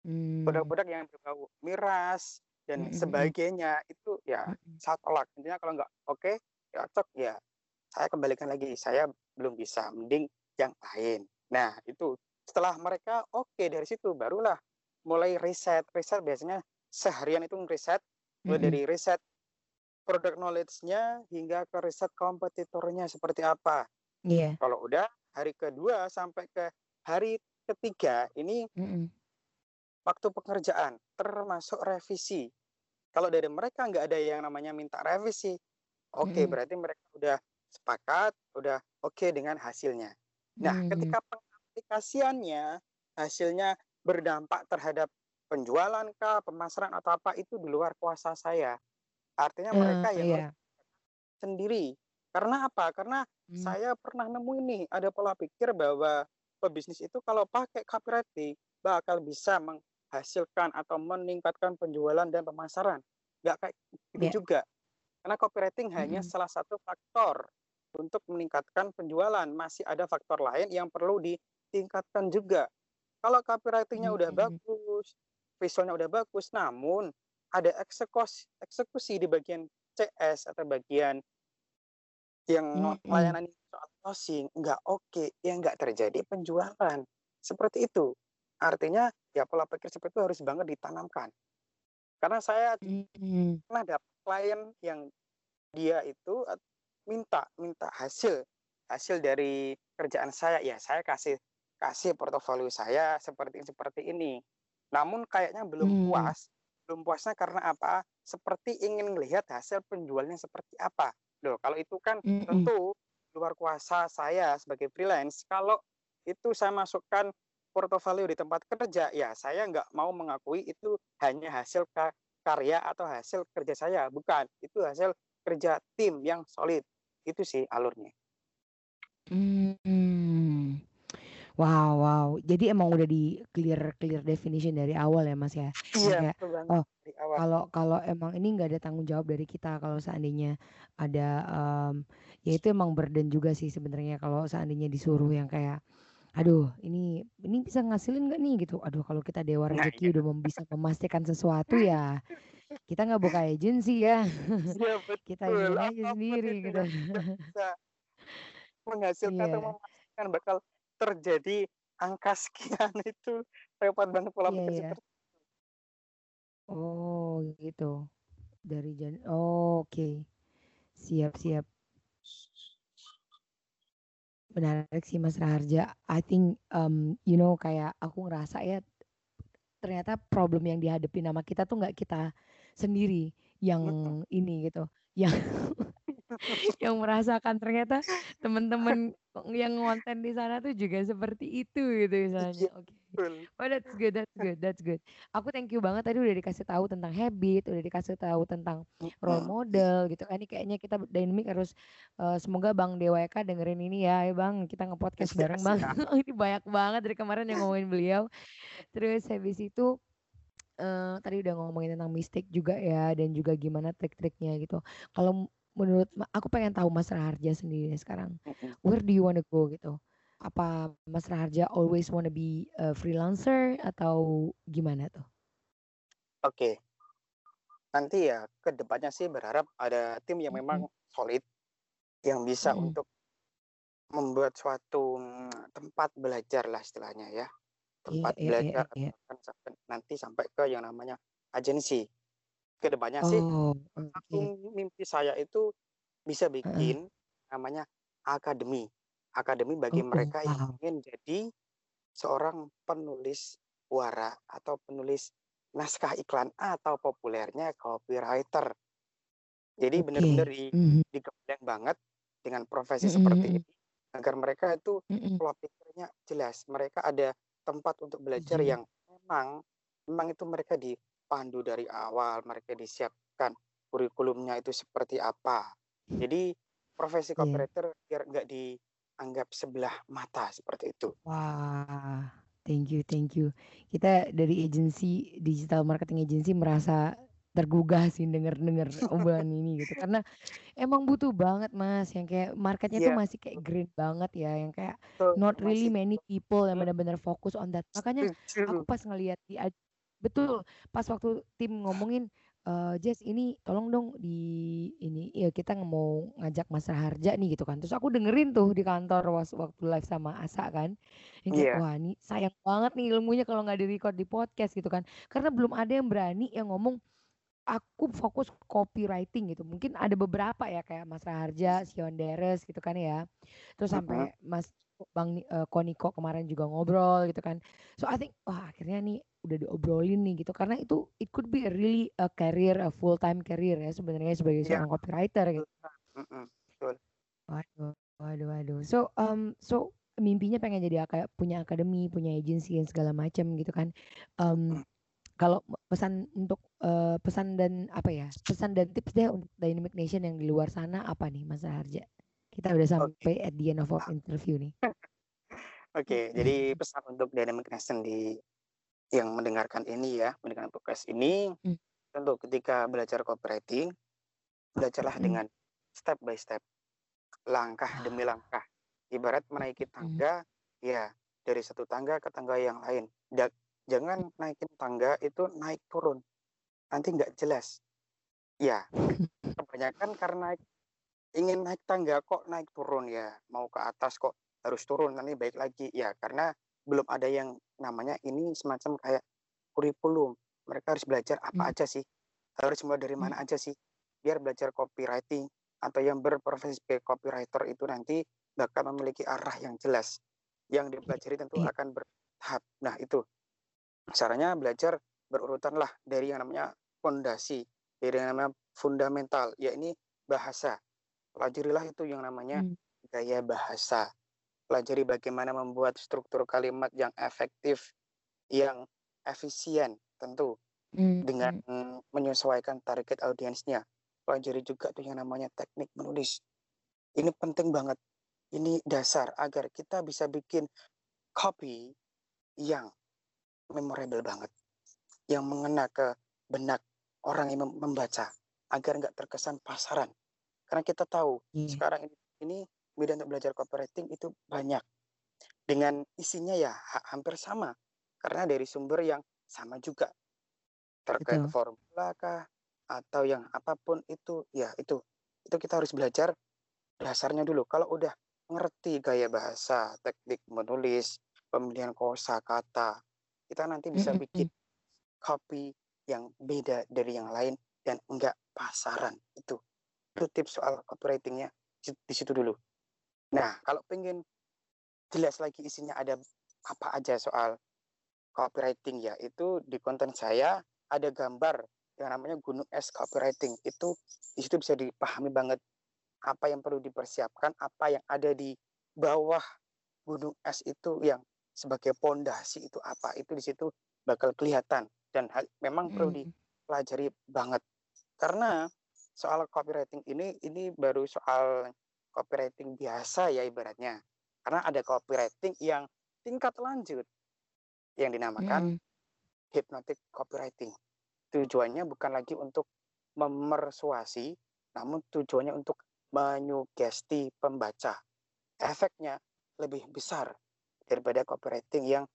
Hmm. produk-produk yang berbau miras dan Mm-mm. sebagainya itu ya saya tolak intinya kalau nggak oke cocok ya saya kembalikan lagi saya belum bisa mending yang lain nah itu setelah mereka oke dari situ barulah mulai riset riset biasanya seharian itu riset mulai Mm-mm. dari riset produk knowledge-nya hingga ke riset kompetitornya seperti apa Iya. kalau udah hari kedua sampai ke hari ketiga ini Mm-mm. waktu pekerjaan termasuk revisi. Kalau dari mereka nggak ada yang namanya minta revisi, oke Mm-mm. berarti mereka udah sepakat, udah oke dengan hasilnya. Nah, Hmm. ketika pengaplikasiannya hasilnya berdampak terhadap penjualan kah, pemasaran atau apa itu di luar kuasa saya. Artinya mereka Eh, yang iya. sendiri. Karena apa? Karena Hmm. saya pernah nemu ini ada pola pikir bahwa pebisnis itu kalau pakai copywriting bakal bisa menghasilkan atau meningkatkan penjualan dan pemasaran. Nggak kayak gitu Iya. juga. Karena copywriting hanya Mm-mm. salah satu faktor untuk meningkatkan penjualan. Masih ada faktor lain yang perlu ditingkatkan juga. Kalau copywritingnya udah Hmm. bagus, visualnya udah bagus, namun ada eksekusi eksekusi di bagian CS atau bagian yang non Mm-mm. layanan soal closing nggak oke, ya nggak terjadi penjualan. Seperti itu. Artinya ya pola pikir seperti itu harus banget ditanamkan. Karena saya Mm-mm. pernah dapat klien yang dia itu minta minta hasil hasil dari kerjaan saya. Ya saya kasih kasih portofolio saya seperti seperti ini. Namun kayaknya belum Hmm. puas. Belum puasnya karena apa? Seperti ingin melihat hasil penjualnya seperti apa. Loh kalau itu kan Mm-mm. tentu luar kuasa saya sebagai freelance. Kalau itu saya masukkan portofolio di tempat kerja ya saya nggak mau mengakui itu hanya hasil ka- karya atau hasil kerja saya. Bukan itu hasil kerja tim yang solid itu sih alurnya Hmm. Wow, wow. Jadi emang udah di clear clear definition dari awal ya, Mas ya. Iya kayak oh kalau kalau emang ini nggak ada tanggung jawab dari kita kalau seandainya ada em, ya itu emang burden juga sih sebenarnya kalau seandainya disuruh yang kayak aduh ini ini bisa ngasilin nggak nih gitu aduh kalau kita dewa nah rezeki iya udah bisa memastikan sesuatu ya kita nggak buka agency ya. Iya kita betul. iniin aja apa pun sendiri itu gitu. bisa menghasilkan atau iya. memastikan bakal terjadi angka sekian itu repot banget pola iya pikir iya. seperti oh gitu. Dari jan oh, oke. Siap siap. Menarik sih Mas Raharja. I think um, you know kayak aku ngerasa ya ternyata problem yang dihadapi nama kita tuh nggak kita sendiri yang Mm-mm. ini gitu yang yang merasakan ternyata teman-teman yang ngonten di sana tuh juga seperti itu gitu misalnya. Oke. betul. Oh that's good, that's good, that's good. Aku thank you banget tadi udah dikasih tahu tentang habit, udah dikasih tahu tentang role model gitu kan. Ini kayaknya kita dynamic harus uh, semoga Bang Deweka dengerin ini ya, ya Bang. Kita nge-podcast bareng Bang. ini banyak banget dari kemarin yang ngomongin beliau. Terus habis itu uh, tadi udah ngomongin tentang mistake juga ya dan juga gimana trik-triknya gitu. Kalau menurut aku pengen tahu Mas Raharja sendiri sekarang. Where do you wanna go gitu? Apa Mas Raharja always wanna be a freelancer atau gimana tuh? Oke. Nanti ya ke depannya sih berharap ada tim yang memang solid yang bisa Mhm. untuk membuat suatu mm, tempat belajar lah istilahnya ya. Tempat iya, iya, belajar iya. bahkan sampai nanti sampai ke yang namanya agensi. Ke depannya sih Oh, satu oke. mimpi saya itu bisa Heeh. bikin namanya akademi. Akademi bagi Oh, mereka yang wow. ingin jadi seorang penulis wara atau penulis naskah iklan atau populernya copywriter. Jadi Oke. benar-benar di Mhm. digembleng banget dengan profesi Mhm, seperti mhm. ini agar mereka itu Mhm. pola pikirnya jelas. Mereka ada tempat untuk belajar Setuju. yang memang memang itu mereka dipandu dari awal, mereka disiapkan kurikulumnya itu seperti apa. Jadi profesi Iya. copywriter biar nggak dianggap sebelah mata seperti itu. Wah, thank you, thank you. Kita dari agensi digital marketing agency merasa tergugah sih denger-denger obrolan ini gitu. Karena emang butuh banget mas yang kayak marketnya tuh Iya, masih kayak green banget ya yang kayak betul. not really Masih many people yang hmm, benar-benar fokus on that. Makanya aku pas ngeliat di betul pas waktu tim ngomongin eh Jess ini tolong dong di ini ya kita mau ngajak Mas Raharja nih gitu kan. Terus aku dengerin tuh di kantor was- waktu live sama Asa kan. Yang kayak Iya, wah ini sayang banget nih ilmunya kalau nggak di record di podcast gitu kan. Karena belum ada yang berani yang ngomong aku fokus copywriting gitu. Mungkin ada beberapa ya kayak Mas Raharja, Sion Deres gitu kan ya. Terus sampai Mas Bang Ni- eh, Koniko kemarin juga ngobrol gitu kan. So I think wah akhirnya nih udah diobrolin nih gitu karena itu it could be a really a career, a full time career ya sebenarnya sebagai Iya, seorang copywriter gitu. Waduh, waduh, waduh. So um so mimpinya pengen jadi kayak punya akademi, punya agensi dan segala macam gitu kan. Um, kalau pesan untuk eh, pesan dan apa ya pesan dan tips deh untuk Dynamic Nation yang di luar sana apa nih Mas Raharja? Kita udah sampai at the end of our interview nih. Oke, jadi pesan untuk Dynamic Nation di yang mendengarkan ini ya, mendengarkan podcast ini, Hmm. tentu ketika belajar copywriting, belajarlah Mm. dengan step by step, langkah demi Ah, langkah. Ibarat menaiki tangga, ya dari satu tangga ke tangga yang lain. Da- jangan naikin tangga itu naik turun, nanti nggak jelas. Ya, kebanyakan karena ingin naik tangga kok naik turun ya, mau ke atas kok harus turun nanti baik lagi ya karena belum ada yang namanya ini semacam kayak kurikulum. Mereka harus belajar apa mm, aja sih, harus mulai dari mana aja sih, biar belajar copywriting atau yang berprofesi sebagai copywriter itu nanti bakal memiliki arah yang jelas. Yang dipelajari tentu iya, akan bertahap. Nah itu caranya belajar berurutan lah dari yang namanya fondasi, dari yang namanya fundamental, ya ini bahasa. Pelajarilah itu yang namanya mm, gaya bahasa. Pelajari bagaimana membuat struktur kalimat yang efektif, yang efisien tentu mm, dengan menyesuaikan target audiensnya. Pelajari juga tuh yang namanya teknik menulis. Ini penting banget. Ini dasar agar kita bisa bikin copy yang memorable banget. Yang mengena ke benak orang yang mem- membaca. Agar nggak terkesan pasaran. Karena kita tahu Iya, sekarang ini, ini media untuk belajar copywriting itu banyak. Dengan isinya ya ha- hampir sama. Karena dari sumber yang sama juga. Terkait betul. formula kah? Atau yang apa pun itu. Ya itu. Itu kita harus belajar dasarnya dulu. Kalau udah ngerti gaya bahasa, teknik menulis, pemilihan kosa kata, kita nanti bisa bikin copy yang beda dari yang lain dan enggak pasaran. Itu itu tips soal copywritingnya di situ dulu. Nah, kalau pengen jelas lagi isinya ada apa aja soal copywriting ya, itu di konten saya ada gambar yang namanya gunung es copywriting. Itu di situ bisa dipahami banget apa yang perlu dipersiapkan, apa yang ada di bawah gunung es itu yang sebagai pondasi itu apa, itu di situ bakal kelihatan dan memang perlu Mhm. dipelajari banget. Karena soal copywriting ini ini baru soal copywriting biasa ya ibaratnya. Karena ada copywriting yang tingkat lanjut yang dinamakan Mhm. hypnotic copywriting. Tujuannya bukan lagi untuk memersuasi, namun tujuannya untuk menyugesti pembaca. Efeknya lebih besar daripada copywriting yang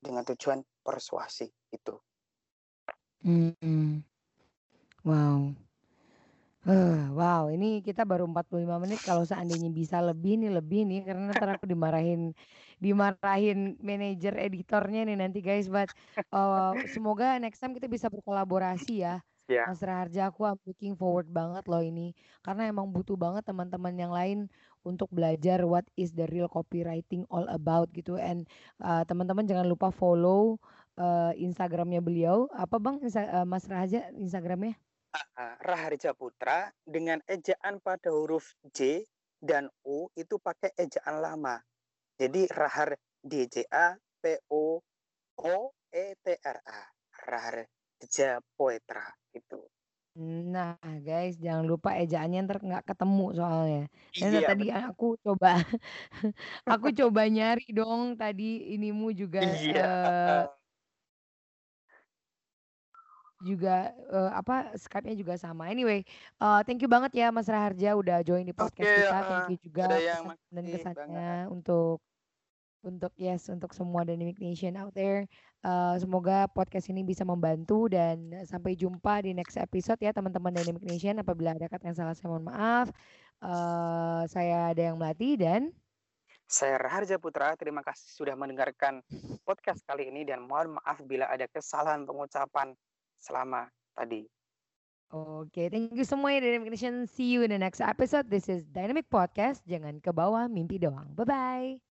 dengan tujuan persuasi itu. Mhm. Wow. Eh, wow, ini kita baru 45 menit. Kalau seandainya bisa lebih nih, lebih nih karena ntar aku dimarahin dimarahin manajer editornya nih nanti guys. But uh, semoga next time kita bisa berkolaborasi ya. Ya. Mas Raharja, aku I'm looking forward banget loh ini. Karena emang butuh banget teman-teman yang lain untuk belajar what is the real copywriting all about gitu. And uh, teman-teman jangan lupa follow uh, Instagramnya beliau. Apa bang Insta- uh, Mas Raharja Instagramnya? Ah, Raharja Putra dengan ejaan pada huruf J dan U itu pakai ejaan lama. Jadi Rahar D J A P O O E T R A. Raharja Poetra itu. Nah, guys, jangan lupa ejaannya ntar nggak ketemu soalnya. Iya, tadi aku coba, aku coba nyari dong tadi inimu juga Iya. eh, juga eh, apa Skype-nya juga sama. Anyway, eh, thank you banget ya Mas Raharja udah join di podcast Oke, kita. eh, Thank you juga pesan dan kesannya banget. untuk untuk yes untuk semua Dynamic Nation out there. Eh, semoga podcast ini bisa membantu dan sampai jumpa di next episode ya teman-teman Dynamic Nation. Apabila ada kata yang salah saya mohon maaf. Eh, saya ada yang melatih dan Saya Raharja Putra, terima kasih sudah mendengarkan podcast kali ini dan mohon maaf bila ada kesalahan pengucapan selama tadi. Oke, thank you semua ya Dynamic Nation. See you in the next episode. This is Dynamic Podcast. Jangan ke bawah mimpi doang. Bye bye.